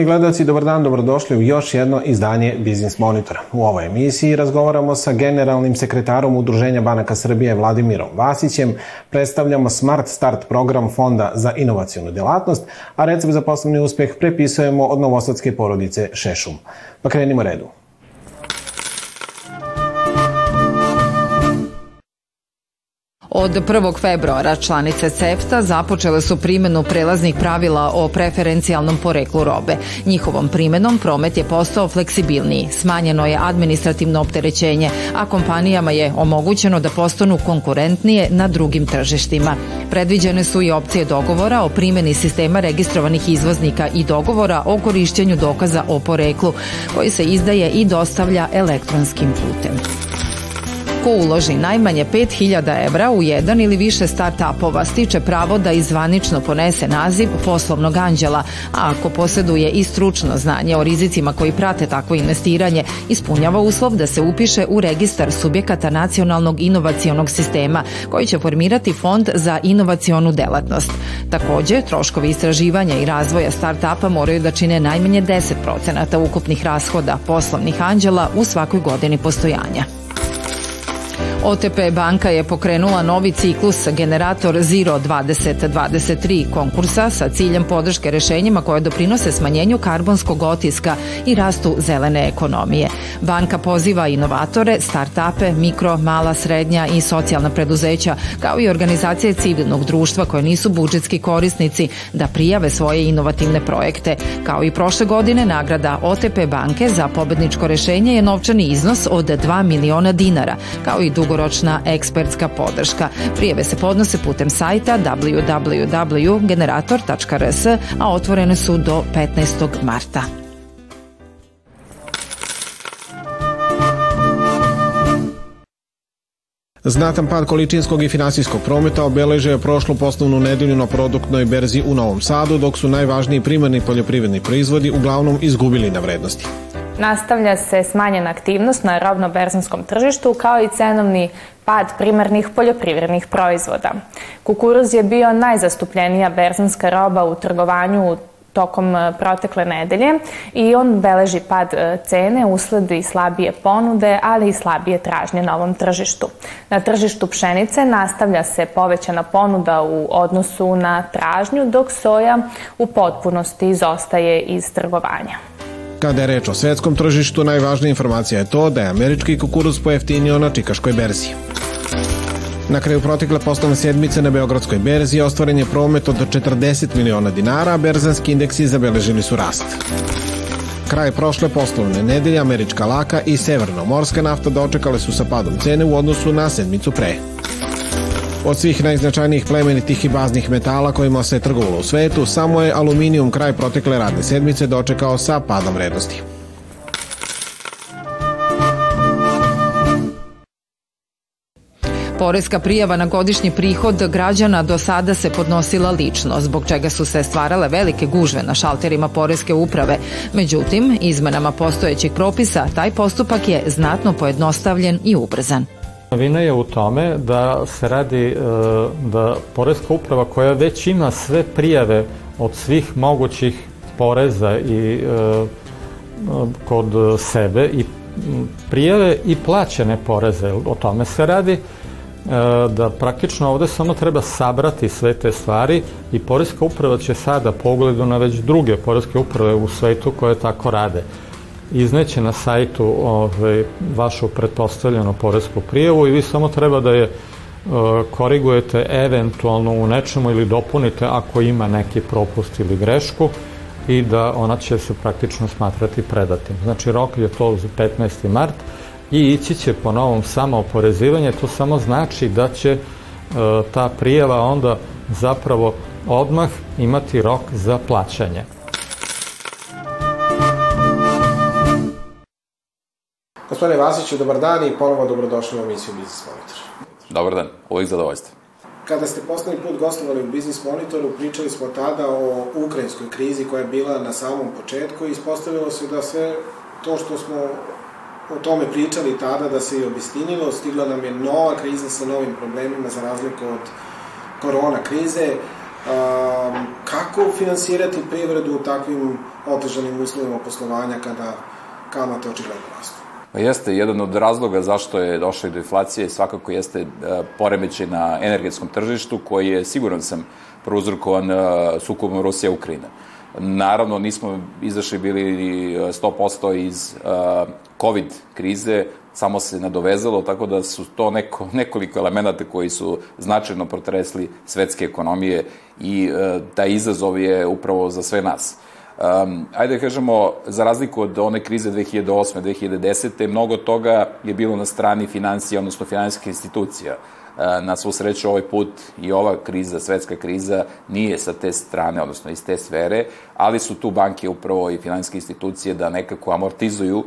Poštovani gledalci, dobar dan, dobrodošli u još jedno izdanje Biznis Monitora. U ovoj emisiji razgovaramo sa generalnim sekretarom Udruženja Banaka Srbije Vladimirom Vasićem, predstavljamo Smart Start program Fonda za inovacijonu delatnost, a recept za poslovni uspeh prepisujemo od novosadske porodice Šešum. Pa krenimo redu. Od 1. februara članice CEFTA započele su primenu prelaznih pravila o preferencijalnom poreklu robe. Njihovom primenom promet je postao fleksibilniji, smanjeno je administrativno opterećenje, a kompanijama je omogućeno da postanu konkurentnije na drugim tržištima. Predviđene su i opcije dogovora o primeni sistema registrovanih izvoznika i dogovora o korišćenju dokaza o poreklu, koji se izdaje i dostavlja elektronskim putem. Ko uloži najmanje 5000 evra u jedan ili više start-upova stiče pravo da izvanično ponese naziv poslovnog anđela, a ako posjeduje i stručno znanje o rizicima koji prate takvo investiranje, ispunjava uslov da se upiše u registar subjekata nacionalnog inovacionog sistema koji će formirati fond za inovacionu delatnost. Takođe, troškovi istraživanja i razvoja start-upa moraju da čine najmanje 10% ukupnih rashoda poslovnih anđela u svakoj godini postojanja. OTP banka je pokrenula novi ciklus Generator Zero 2023 konkursa sa ciljem podrške rešenjima koje doprinose smanjenju karbonskog otiska i rastu zelene ekonomije. Banka poziva inovatore, start-upe, mikro, mala, srednja i socijalna preduzeća, kao i organizacije civilnog društva koje nisu budžetski korisnici, da prijave svoje inovativne projekte. Kao i prošle godine, nagrada OTP banke za pobedničko rešenje je novčani iznos od 2 miliona dinara, kao i dug dugoročna ekspertska podrška. Prijeve se podnose putem sajta www.generator.rs, a otvorene su do 15. marta. Znatan pad količinskog i finansijskog prometa obeležio je prošlu poslovnu nedelju na produktnoj berzi u Novom Sadu, dok su najvažniji primarni poljoprivredni proizvodi uglavnom izgubili na vrednosti. Nastavlja se smanjena aktivnost na robno-berzanskom tržištu kao i cenovni pad primarnih poljoprivrednih proizvoda. Kukuruz je bio najzastupljenija berzanska roba u trgovanju tokom e, protekle nedelje i on beleži pad e, cene usled i slabije ponude, ali i slabije tražnje na ovom tržištu. Na tržištu pšenice nastavlja se povećana ponuda u odnosu na tražnju, dok soja u potpunosti izostaje iz trgovanja. Kada je reč o svetskom tržištu, najvažnija informacija je to da je američki kukuruz pojeftinio na čikaškoj berzi. Na kraju protekle poslovne sedmice na Beogradskoj berzi ostvaren je promet od 40 miliona dinara, a berzanski indeksi zabeležili su rast. Kraj prošle poslovne nedelje američka laka i severnomorska nafta dočekale su sa padom cene u odnosu na sedmicu pre. Od svih najznačajnijih plemenitih i baznih metala kojima se trgovalo u svetu, samo je aluminijum kraj protekle radne sedmice dočekao sa padom vrednosti. Poreska prijava na godišnji prihod građana do sada se podnosila lično, zbog čega su se stvarale velike gužve na šalterima Poreske uprave. Međutim, izmenama postojećih propisa taj postupak je znatno pojednostavljen i ubrzan. Novina je u tome da se radi e, da Poreska uprava koja već ima sve prijave od svih mogućih poreza i e, kod sebe i prijave i plaćene poreze, o tome se radi, e, da praktično ovde samo treba sabrati sve te stvari i Poreska uprava će sada pogledu na već druge Poreske uprave u svetu koje tako rade izneće na sajtu ovaj, vašu pretpostavljenu poresku prijavu i vi samo treba da je e, korigujete eventualno u nečemu ili dopunite ako ima neki propust ili grešku i da ona će se praktično smatrati predatim. Znači rok je to za 15. mart i ići će po novom samo oporezivanje, to samo znači da će e, ta prijava onda zapravo odmah imati rok za plaćanje. Gospodine Vasiću, dobar dan i ponovo dobrodošli u emisiju Biznis Monitor. Dobar dan, uvijek zadovoljstvo. Kada ste poslednji put gostovali u Biznis Monitoru, pričali smo tada o ukrajinskoj krizi koja je bila na samom početku i ispostavilo se da sve to što smo o tome pričali tada da se i obistinilo, stigla nam je nova kriza sa novim problemima za razliku od korona krize. kako finansirati privredu u takvim otežanim uslovima poslovanja kada kamate očigledno rastu? Pa jeste, jedan od razloga zašto je došlo do inflacije svakako jeste poremećaj na energetskom tržištu koji je, siguran sam, prouzrokovan sukobom Rusija-Ukrajina. Naravno, nismo izašli bili 100% iz uh, COVID krize, samo se nadovezalo, tako da su to neko, nekoliko elemenata koji su značajno protresli svetske ekonomije i taj izazov je upravo za sve nas. Um, ajde da kažemo, za razliku od one krize 2008. 2010. mnogo toga je bilo na strani financija, odnosno finansijskih institucija. Na svu sreću ovaj put i ova kriza, svetska kriza, nije sa te strane, odnosno iz te sfere, ali su tu banke upravo i finansijske institucije da nekako amortizuju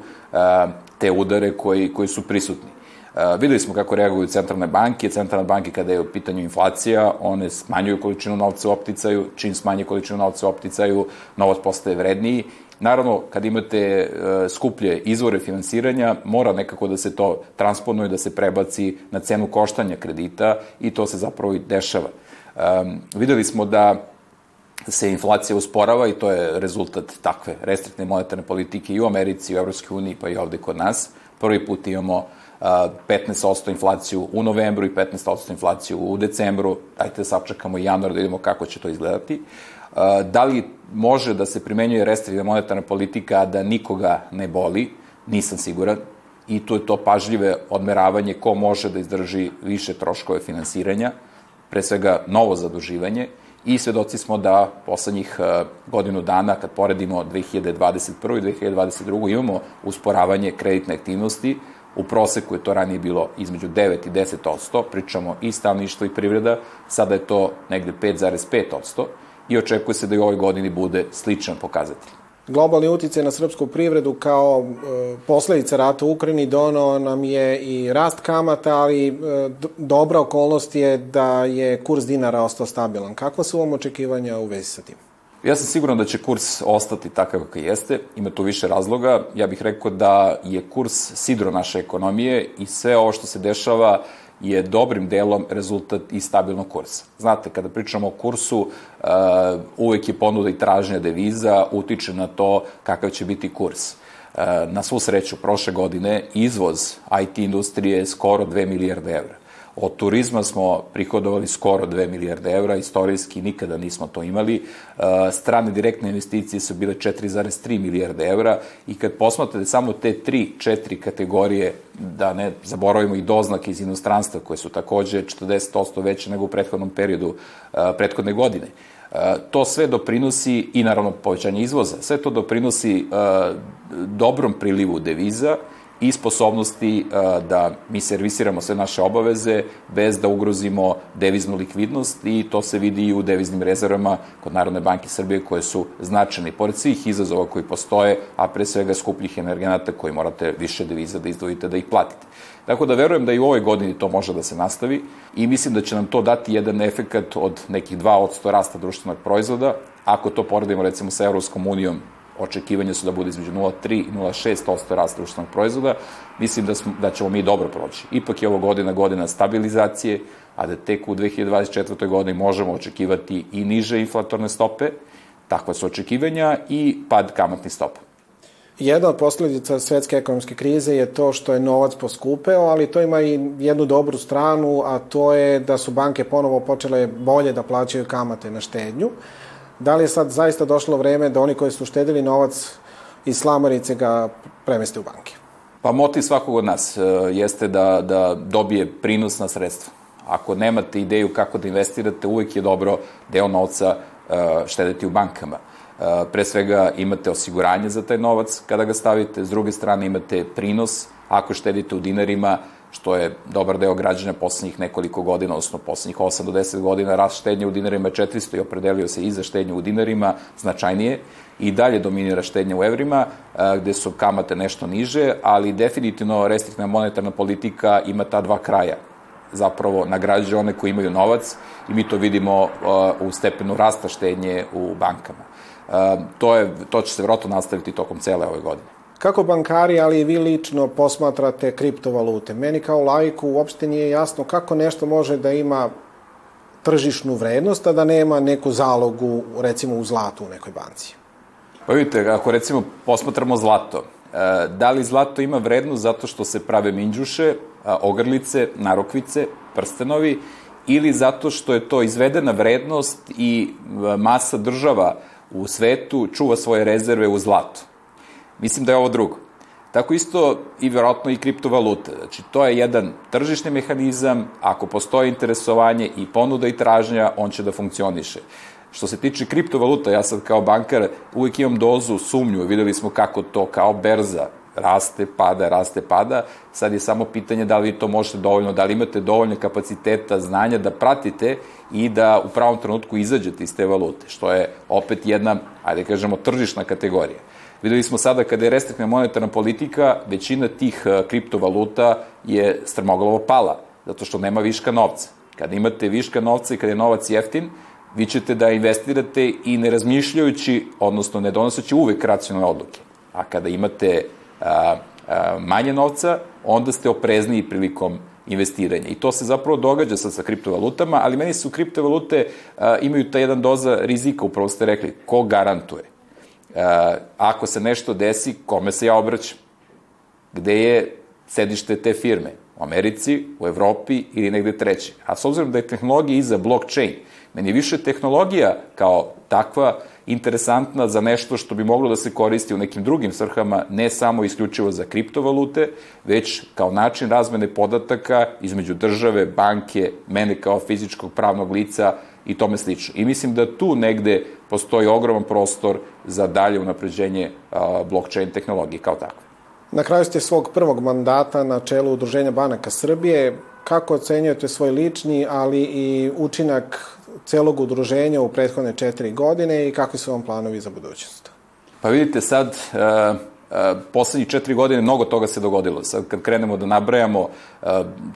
te udare koji, koji su prisutni. Uh, videli smo kako reaguju centralne banke. Centralne banke kada je u pitanju inflacija, one smanjuju količinu novca u opticaju, čim smanje količinu novca u opticaju, novac postaje vredniji Naravno, kad imate e, skuplje izvore finansiranja, mora nekako da se to transponuje, da se prebaci na cenu koštanja kredita i to se zapravo i dešava. Um, videli smo da se inflacija usporava i to je rezultat takve restriktne monetarne politike i u Americi, i u Evropskoj uniji, pa i ovde kod nas. Prvi put imamo 15% inflaciju u novembru i 15% inflaciju u decembru. Dajte da sačekamo i januar da vidimo kako će to izgledati. Da li može da se primenjuje restriktivna monetarna politika da nikoga ne boli? Nisam siguran. I tu je to pažljive odmeravanje ko može da izdrži više troškove finansiranja, pre svega novo zaduživanje, i svedoci smo da poslednjih godinu dana, kad poredimo 2021. i 2022. imamo usporavanje kreditne aktivnosti, U proseku je to ranije bilo između 9 i 10%, pričamo i stavništvo i privreda, sada je to negde 5,5% i očekuje se da i u ovoj godini bude sličan pokazatelj. Globalni uticaj na srpsku privredu kao e, posledica rata u Ukrajini donao nam je i rast kamata, ali e, dobra okolnost je da je kurs dinara ostao stabilan. Kakva su vam očekivanja u vezi sa tim? Ja sam siguran da će kurs ostati takav kakav jeste, ima tu više razloga. Ja bih rekao da je kurs sidro naše ekonomije i sve ovo što se dešava je dobrim delom rezultat i stabilnog kursa. Znate, kada pričamo o kursu, uh, uvek je ponuda i tražnja deviza, utiče na to kakav će biti kurs. Uh, na svu sreću, prošle godine izvoz IT industrije je skoro 2 milijarde evra. Od turizma smo prihodovali skoro 2 milijarde evra, istorijski nikada nismo to imali. E, strane direktne investicije su bile 4,3 milijarde evra i kad posmatrate samo te 3-4 kategorije, da ne zaboravimo i doznake iz inostranstva koje su takođe 40% veće nego u prethodnom periodu e, prethodne godine, e, to sve doprinosi i naravno povećanje izvoza, sve to doprinosi dobrom prilivu deviza i sposobnosti e, da mi servisiramo sve naše obaveze bez da ugrozimo deviznu likvidnost i to se vidi i u deviznim rezervama kod Narodne banke Srbije koje su značajne. Pored svih izazova koji postoje, a pre svega skupljih energenata koji morate više deviza da izdvojite da ih platite. Tako da verujem da i u ovoj godini to može da se nastavi i mislim da će nam to dati jedan efekat od nekih 2% rasta društvenog proizvoda. Ako to poredimo recimo sa Evropskom unijom očekivanja su da bude između 0,3 i 0,6% rasta društvenog proizvoda, mislim da, smo, da ćemo mi dobro proći. Ipak je ovo godina godina stabilizacije, a da tek u 2024. godini možemo očekivati i niže inflatorne stope, takva su očekivanja, i pad kamatnih stopa. Jedna od posledica svetske ekonomske krize je to što je novac poskupeo, ali to ima i jednu dobru stranu, a to je da su banke ponovo počele bolje da plaćaju kamate na štednju. Da li je sad zaista došlo vreme da oni koji su štedili novac iz slamarice ga premeste u banke? Pa motiv svakog od nas uh, jeste da, da dobije prinos na sredstva. Ako nemate ideju kako da investirate, uvek je dobro deo novca uh, štediti u bankama. Uh, pre svega imate osiguranje za taj novac kada ga stavite, s druge strane imate prinos, ako štedite u dinarima, što je dobar deo građana poslednjih nekoliko godina, odnosno poslednjih 8 do 10 godina, rast štednje u dinarima 400 i opredelio se i za štednju u dinarima značajnije i dalje dominira štednja u evrima, gde su kamate nešto niže, ali definitivno restriktna monetarna politika ima ta dva kraja zapravo nagrađuje one koji imaju novac i mi to vidimo u stepenu rasta štednje u bankama. To, je, to će se vjerojatno nastaviti tokom cele ove godine. Kako bankari, ali i vi lično posmatrate kriptovalute? Meni kao lajku uopšte nije jasno kako nešto može da ima tržišnu vrednost, a da nema neku zalogu, recimo, u zlatu u nekoj banci? Pa vidite, ako recimo posmatramo zlato, e, da li zlato ima vrednost zato što se prave minđuše, ogrlice, narokvice, prstenovi, ili zato što je to izvedena vrednost i e, masa država u svetu čuva svoje rezerve u zlatu. Mislim da je ovo drugo. Tako isto i verovatno i kriptovalute. Znači, to je jedan tržišni mehanizam, ako postoji interesovanje i ponuda i tražnja, on će da funkcioniše. Što se tiče kriptovaluta, ja sad kao bankar uvijek imam dozu sumnju, videli smo kako to kao berza raste, pada, raste, pada. Sad je samo pitanje da li to možete dovoljno, da li imate dovoljno kapaciteta, znanja da pratite i da u pravom trenutku izađete iz te valute, što je opet jedna, ajde kažemo, tržišna kategorija. Videli smo sada kada je restriktna monetarna politika, većina tih e, kriptovaluta je strmoglavo pala, zato što nema viška novca. Kada imate viška novca i kada je novac jeftin, vi ćete da investirate i ne razmišljajući, odnosno ne donoseći uvek racionalne odluke. A kada imate a, a, manje novca, onda ste oprezniji prilikom investiranja. I to se zapravo događa sad sa kriptovalutama, ali meni su kriptovalute a, imaju ta jedan doza rizika, upravo ste rekli, ko garantuje? A, ako se nešto desi, kome se ja obraćam? Gde je sedište te firme? U Americi, u Evropi ili negde treće. A s obzirom da je tehnologija iza blockchain, meni je više tehnologija kao takva interesantna za nešto što bi moglo da se koristi u nekim drugim svrhama, ne samo isključivo za kriptovalute, već kao način razmene podataka između države, banke, mene kao fizičkog pravnog lica i tome slično. I mislim da tu negde postoji ogroman prostor za dalje unapređenje blockchain tehnologije kao takve. Na kraju ste svog prvog mandata na čelu Udruženja banaka Srbije. Kako ocenjujete svoj lični, ali i učinak celog udruženja u prethodne četiri godine i kakvi su vam planovi za budućnost? Pa vidite sad, uh, poslednjih četiri godine mnogo toga se dogodilo. Sad kad krenemo da nabrajamo uh,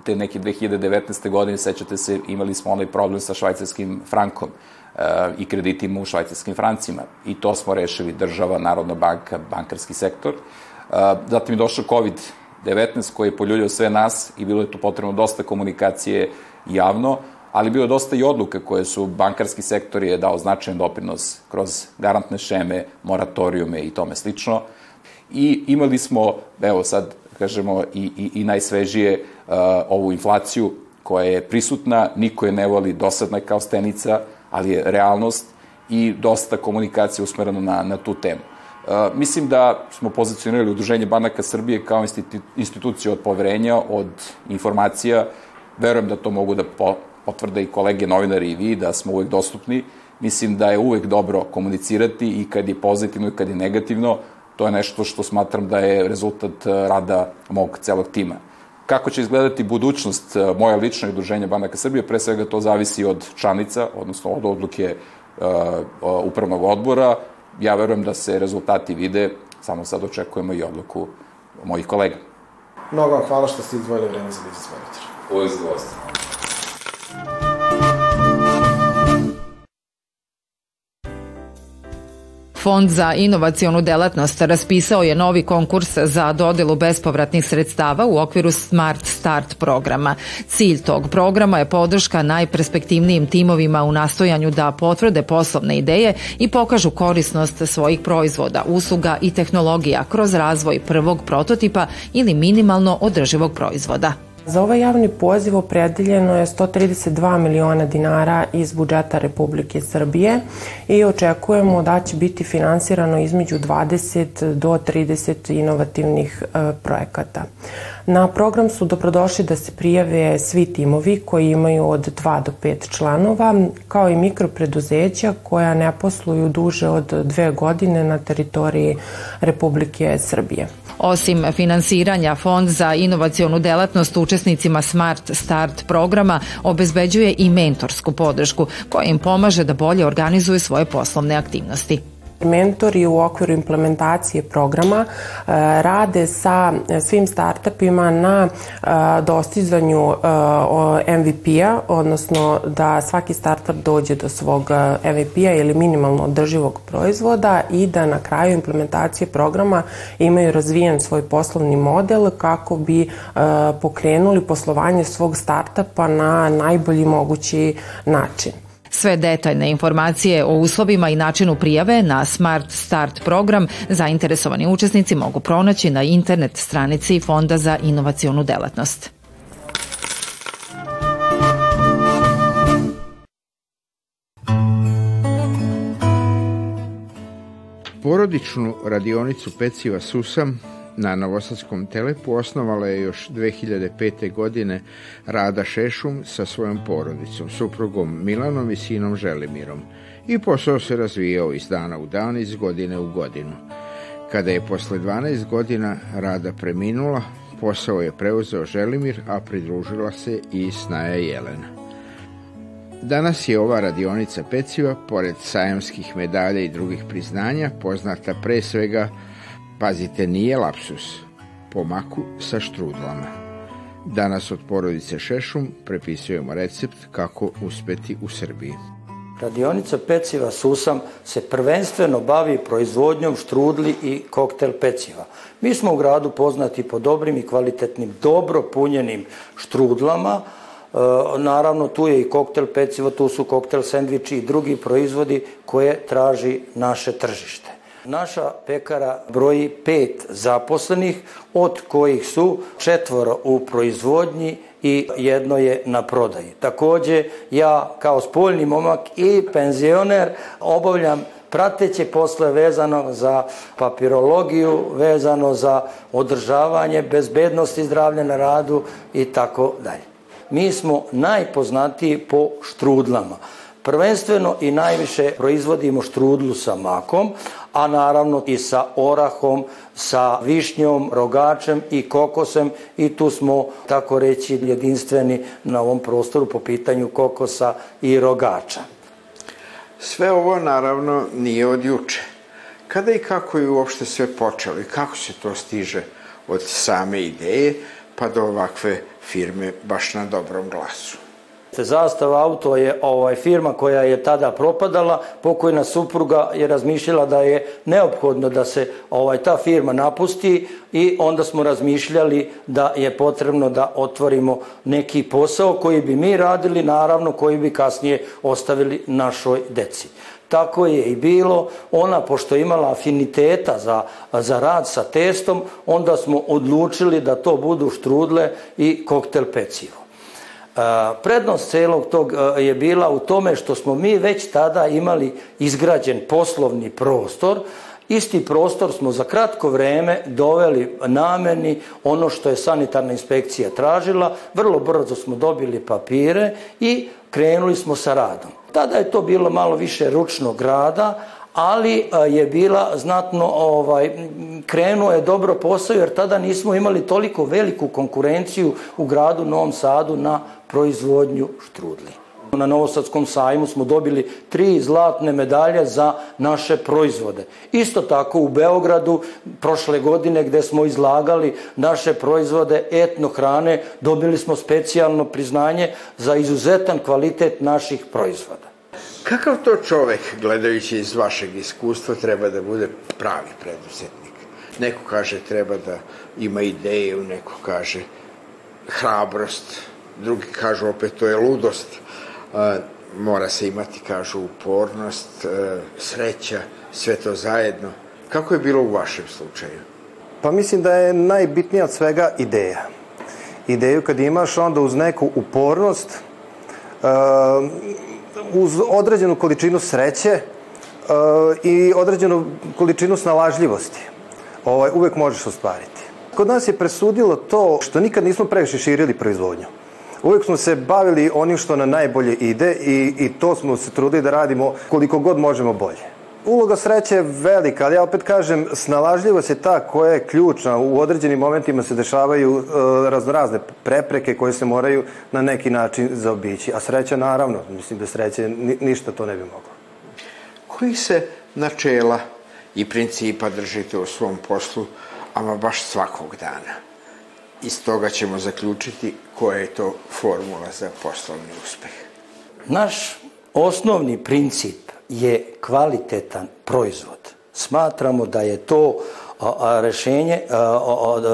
te neke 2019. godine, sećate se, imali smo onaj problem sa švajcarskim frankom uh, i kreditima u švajcarskim francima. I to smo rešili država, Narodna banka, bankarski sektor. Uh, zatim je došao COVID-19 koji je poljuljao sve nas i bilo je tu potrebno dosta komunikacije javno ali bilo dosta i odluka koje su bankarski sektor je dao značajan doprinos kroz garantne šeme, moratorijume i tome slično. I imali smo, evo sad kažemo, i, i, i najsvežije uh, ovu inflaciju koja je prisutna, niko je ne voli, dosadna kao stenica, ali je realnost i dosta komunikacije usmereno na, na tu temu. Uh, mislim da smo pozicionirali Udruženje banaka Srbije kao institu, instituciju od poverenja, od informacija. Verujem da to mogu da po, potvrde i kolege novinari i vi da smo uvek dostupni. Mislim da je uvek dobro komunicirati i kad je pozitivno i kad je negativno, to je nešto što smatram da je rezultat e, rada mog celog tima. Kako će izgledati budućnost e, moja lična udruženja Banaka Srbije, pre svega to zavisi od članica, odnosno od odluke uh, upravnog odbora. Ja verujem da se rezultati vide, samo sad očekujemo i odluku mojih kolega. Mnogo vam hvala što ste izdvojili vreme za Biznis Monitor. Uvijek zadovoljstvo. Fond za inovacionu delatnost raspisao je novi konkurs za dodelu bespovratnih sredstava u okviru Smart Start programa. Cilj tog programa je podrška najperspektivnijim timovima u nastojanju da potvrde poslovne ideje i pokažu korisnost svojih proizvoda, usluga i tehnologija kroz razvoj prvog prototipa ili minimalno održivog proizvoda. Za ovaj javni poziv opredeljeno je 132 miliona dinara iz budžeta Republike Srbije i očekujemo da će biti finansirano između 20 do 30 inovativnih e, projekata. Na program su dobrodošli da se prijave svi timovi koji imaju od 2 do 5 članova, kao i mikropreduzeća koja ne posluju duže od dve godine na teritoriji Republike Srbije. Osim finansiranja, Fond za inovacionu delatnost učesnicima Smart Start programa obezbeđuje i mentorsku podršku koja im pomaže da bolje organizuju svoje poslovne aktivnosti. Mentori u okviru implementacije programa uh, rade sa svim startupima na uh, dostizanju uh, MVP-a, odnosno da svaki startup dođe do svog MVP-a ili minimalno održivog proizvoda i da na kraju implementacije programa imaju razvijen svoj poslovni model kako bi pokrenuli poslovanje svog startupa na najbolji mogući način. Sve detaljne informacije o uslovima i načinu prijave na Smart Start program zainteresovani učesnici mogu pronaći na internet stranici Fonda za inovacionu delatnost. Porodičnu radionicu peciva Susam na Novosadskom telepu osnovala je još 2005. godine Rada Šešum sa svojom porodicom, suprugom Milanom i sinom Želimirom i posao se razvijao iz dana u dan, iz godine u godinu. Kada je posle 12 godina Rada preminula, posao je preuzeo Želimir, a pridružila se i Snaja Jelena. Danas je ova radionica peciva, pored sajamskih medalja i drugih priznanja, poznata pre svega Pazite, nije lapsus. Pomaku sa štrudlama. Danas od porodice Šešum prepisujemo recept kako uspeti u Srbiji. Radionica peciva Susam se prvenstveno bavi proizvodnjom štrudli i koktel peciva. Mi smo u gradu poznati po dobrim i kvalitetnim, dobro punjenim štrudlama, E, naravno, tu je i koktel peciva, tu su koktel sendviči i drugi proizvodi koje traži naše tržište. Naša pekara broji pet zaposlenih, od kojih su četvoro u proizvodnji i jedno je na prodaji. Takođe, ja kao spoljni momak i penzioner obavljam prateće posle vezano za papirologiju, vezano za održavanje bezbednosti zdravlja na radu i tako dalje. Mi smo najpoznatiji po štrudlama. Prvenstveno i najviše proizvodimo štrudlu sa makom, a naravno i sa orahom, sa višnjom, rogačem i kokosem i tu smo, tako reći, jedinstveni na ovom prostoru po pitanju kokosa i rogača. Sve ovo naravno nije od juče. Kada i kako je uopšte sve počelo i kako se to stiže od same ideje pa do ovakve firme baš na dobrom glasu. Zastava auto je ovaj firma koja je tada propadala, pokojna supruga je razmišljala da je neophodno da se ovaj ta firma napusti i onda smo razmišljali da je potrebno da otvorimo neki posao koji bi mi radili, naravno koji bi kasnije ostavili našoj deci. Tako je i bilo. Ona, pošto je imala afiniteta za, za rad sa testom, onda smo odlučili da to budu štrudle i koktel pecivo. Prednost celog tog je bila u tome što smo mi već tada imali izgrađen poslovni prostor, Isti prostor smo za kratko vreme doveli nameni ono što je sanitarna inspekcija tražila, vrlo brzo smo dobili papire i krenuli smo sa radom. Tada je to bilo malo više ručnog rada, ali je bila znatno, ovaj, krenuo je dobro posao jer tada nismo imali toliko veliku konkurenciju u gradu Novom Sadu na proizvodnju štrudli. Na Novosadskom sajmu smo dobili tri zlatne medalje za naše proizvode. Isto tako u Beogradu prošle godine gde smo izlagali naše proizvode etno hrane dobili smo specijalno priznanje za izuzetan kvalitet naših proizvoda. Kakav to čovek, gledajući iz vašeg iskustva, treba da bude pravi preduzetnik? Neko kaže treba da ima ideju, neko kaže hrabrost, drugi kažu opet to je ludost. mora se imati, kažu, upornost, e, sreća, sve to zajedno. Kako je bilo u vašem slučaju? Pa mislim da je najbitnija od svega ideja. Ideju kad imaš, onda uz neku upornost, e, uz određenu količinu sreće e, i određenu količinu snalažljivosti ovaj, uvek možeš ostvariti. Kod nas je presudilo to što nikad nismo previše širili proizvodnju. Uvijek smo se bavili onim što na najbolje ide i, i to smo se trudili da radimo koliko god možemo bolje. Uloga sreće je velika, ali ja opet kažem, snalažljivost je ta koja je ključna. U određenim momentima se dešavaju uh, raznorazne prepreke koje se moraju na neki način zaobići. A sreća naravno, mislim da sreće ni, ništa to ne bi moglo. Koji se načela i principa držite u svom poslu, ama baš svakog dana. Iz toga ćemo zaključiti koja je to formula za poslovni uspeh. Naš osnovni princip je kvalitetan proizvod. Smatramo da je to rešenje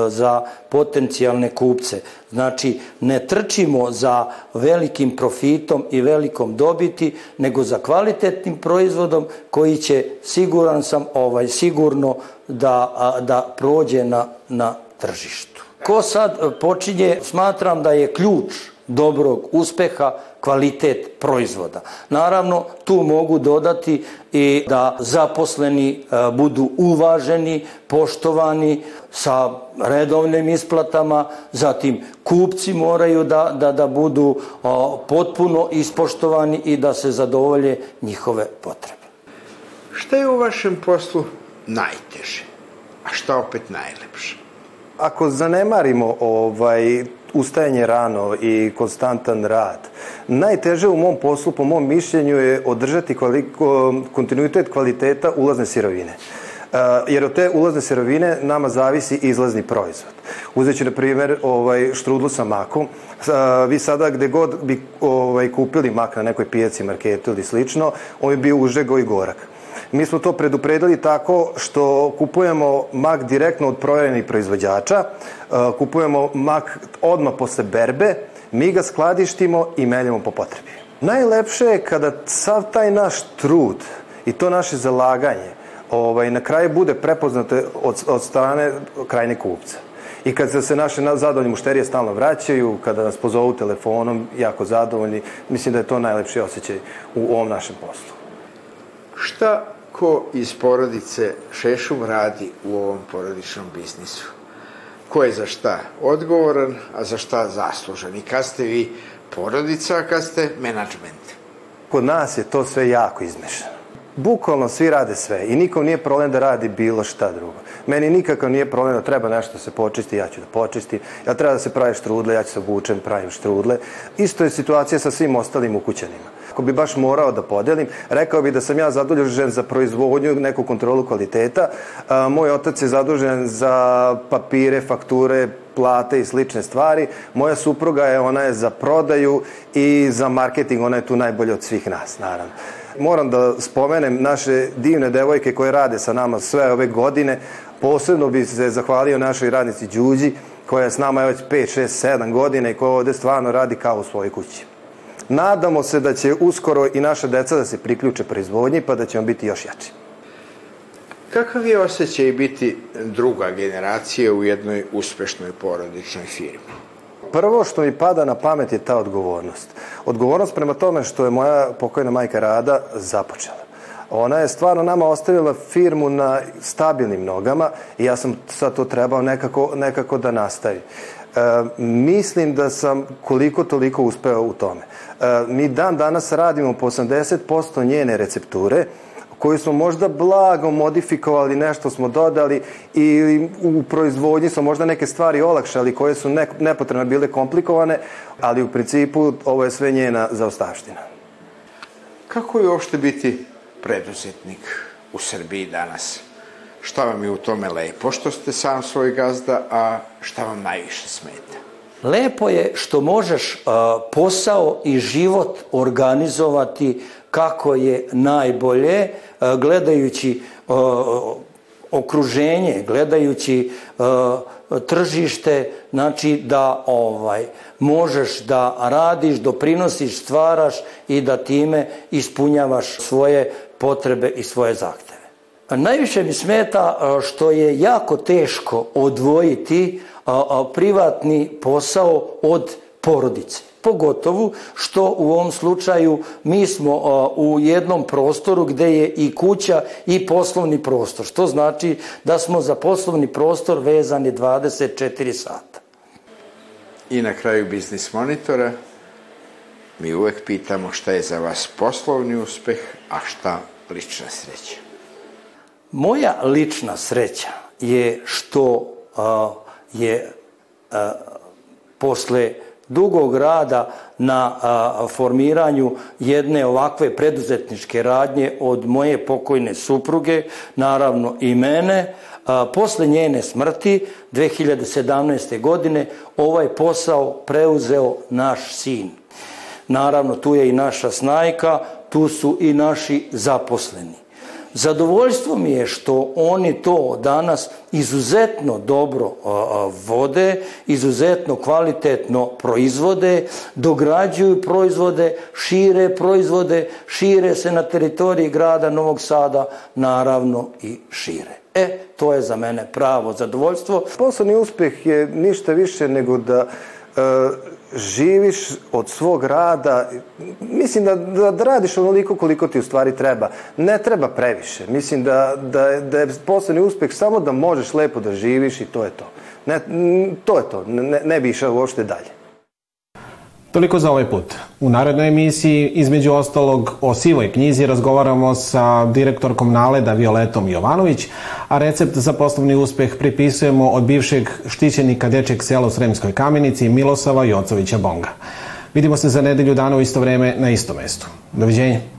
za potencijalne kupce. Znači, ne trčimo za velikim profitom i velikom dobiti, nego za kvalitetnim proizvodom koji će, siguran sam, ovaj, sigurno da, da prođe na, na tržištu. Ko sad počinje, smatram da je ključ dobrog uspeha kvalitet proizvoda. Naravno, tu mogu dodati i da zaposleni e, budu uvaženi, poštovani sa redovnim isplatama, zatim kupci moraju da, da, da budu potpuno ispoštovani i da se zadovolje njihove potrebe. Šta je u vašem poslu najteže, a šta opet najlepše? Ako zanemarimo ovaj ustajanje rano i konstantan rad. Najteže u mom poslu, po mom mišljenju, je održati koliko, kontinuitet kvaliteta ulazne sirovine. Uh, jer od te ulazne sirovine nama zavisi izlazni proizvod. Uzet ću, na primjer, ovaj, štrudlu sa makom. Uh, vi sada gde god bi ovaj, kupili mak na nekoj pijaci, marketu ili slično, on bi bio užego i gorak. Mi smo to predupredili tako što kupujemo mak direktno od proverenih proizvođača, e, kupujemo mak odmah posle berbe, mi ga skladištimo i meljemo po potrebi. Najlepše je kada sav taj naš trud i to naše zalaganje ovaj, na kraju bude prepoznato od, od strane krajne kupca. I kad se naše zadovoljne mušterije stalno vraćaju, kada nas pozovu telefonom, jako zadovoljni, mislim da je to najlepši osjećaj u ovom našem poslu. Šta ko iz porodice Šešum radi u ovom porodičnom biznisu. Ko je za šta odgovoran, a za šta zaslužan. I kad ste vi porodica, a kad ste menadžment. Kod nas je to sve jako izmešano. Bukvalno svi rade sve i nikom nije problem da radi bilo šta drugo. Meni nikakav nije problem da treba nešto da se počisti, ja ću da počistim. Ja treba da se pravi štrudle, ja ću se obučem, pravim štrudle. Isto je situacija sa svim ostalim ukućanima. Ako bi baš morao da podelim, rekao bi da sam ja zadužen za proizvodnju, neku kontrolu kvaliteta. A, moj otac je zadužen za papire, fakture, plate i slične stvari. Moja supruga je, ona je za prodaju i za marketing, ona je tu najbolja od svih nas, naravno. Moram da spomenem naše divne devojke koje rade sa nama sve ove godine. Posebno bi se zahvalio našoj radnici Đuđi, koja je s nama već 5, 6, 7 godina i koja ovde stvarno radi kao u svojoj kući. Nadamo se da će uskoro i naša deca da se priključe proizvodnji pa da ćemo biti još jači. Kakav je osjećaj biti druga generacija u jednoj uspešnoj porodičnoj firmi? Prvo što mi pada na pamet je ta odgovornost. Odgovornost prema tome što je moja pokojna majka Rada započela. Ona je stvarno nama ostavila firmu na stabilnim nogama i ja sam sad to trebao nekako, nekako da nastavi. E, mislim da sam koliko toliko uspeo u tome. E, mi dan danas radimo po 80% njene recepture, koju smo možda blago modifikovali, nešto smo dodali i u proizvodnji smo možda neke stvari olakšali koje su ne, nepotrebno bile komplikovane, ali u principu ovo je sve njena zaostavština. Kako je uopšte biti preduzetnik u Srbiji danas? Šta vam je u tome lepo što ste sam svoj gazda, a šta vam najviše smeta? Lepo je što možeš uh, posao i život organizovati kako je najbolje, uh, gledajući uh, okruženje, gledajući tržište, znači da ovaj možeš da radiš, doprinosiš, stvaraš i da time ispunjavaš svoje potrebe i svoje zahteve. Najviše mi smeta što je jako teško odvojiti privatni posao od porodice. Pogotovo što u ovom slučaju mi smo u jednom prostoru gde je i kuća i poslovni prostor, što znači da smo za poslovni prostor vezani 24 sata. I na kraju biznis monitora mi uvek pitamo šta je za vas poslovni uspeh, a šta lična sreća. Moja lična sreća je što a, je a, posle dugog rada na a, formiranju jedne ovakve preduzetničke radnje od moje pokojne supruge, naravno i mene. A, posle njene smrti 2017. godine ovaj posao preuzeo naš sin. Naravno, tu je i naša snajka, tu su i naši zaposleni. Zadovoljstvo mi je što oni to danas izuzetno dobro vode, izuzetno kvalitetno proizvode, dograđuju proizvode, šire proizvode, šire se na teritoriji grada Novog Sada, naravno i šire. E, to je za mene pravo zadovoljstvo. Poslovni uspeh je ništa više nego da e, živiš od svog rada, mislim da, da, da radiš onoliko koliko ti u stvari treba. Ne treba previše. Mislim da, da, da je poslovni uspeh samo da možeš lepo da živiš i to je to. Ne, to je to. Ne, ne bi išao uopšte dalje. Toliko za ovaj put. U narednoj emisiji, između ostalog, o sivoj knjizi razgovaramo sa direktorkom Naleda Violetom Jovanović, a recept za poslovni uspeh pripisujemo od bivšeg štićenika dečeg sela u Sremskoj kamenici Milosava Jocovića Bonga. Vidimo se za nedelju dana u isto vreme na istom mestu. Doviđenja.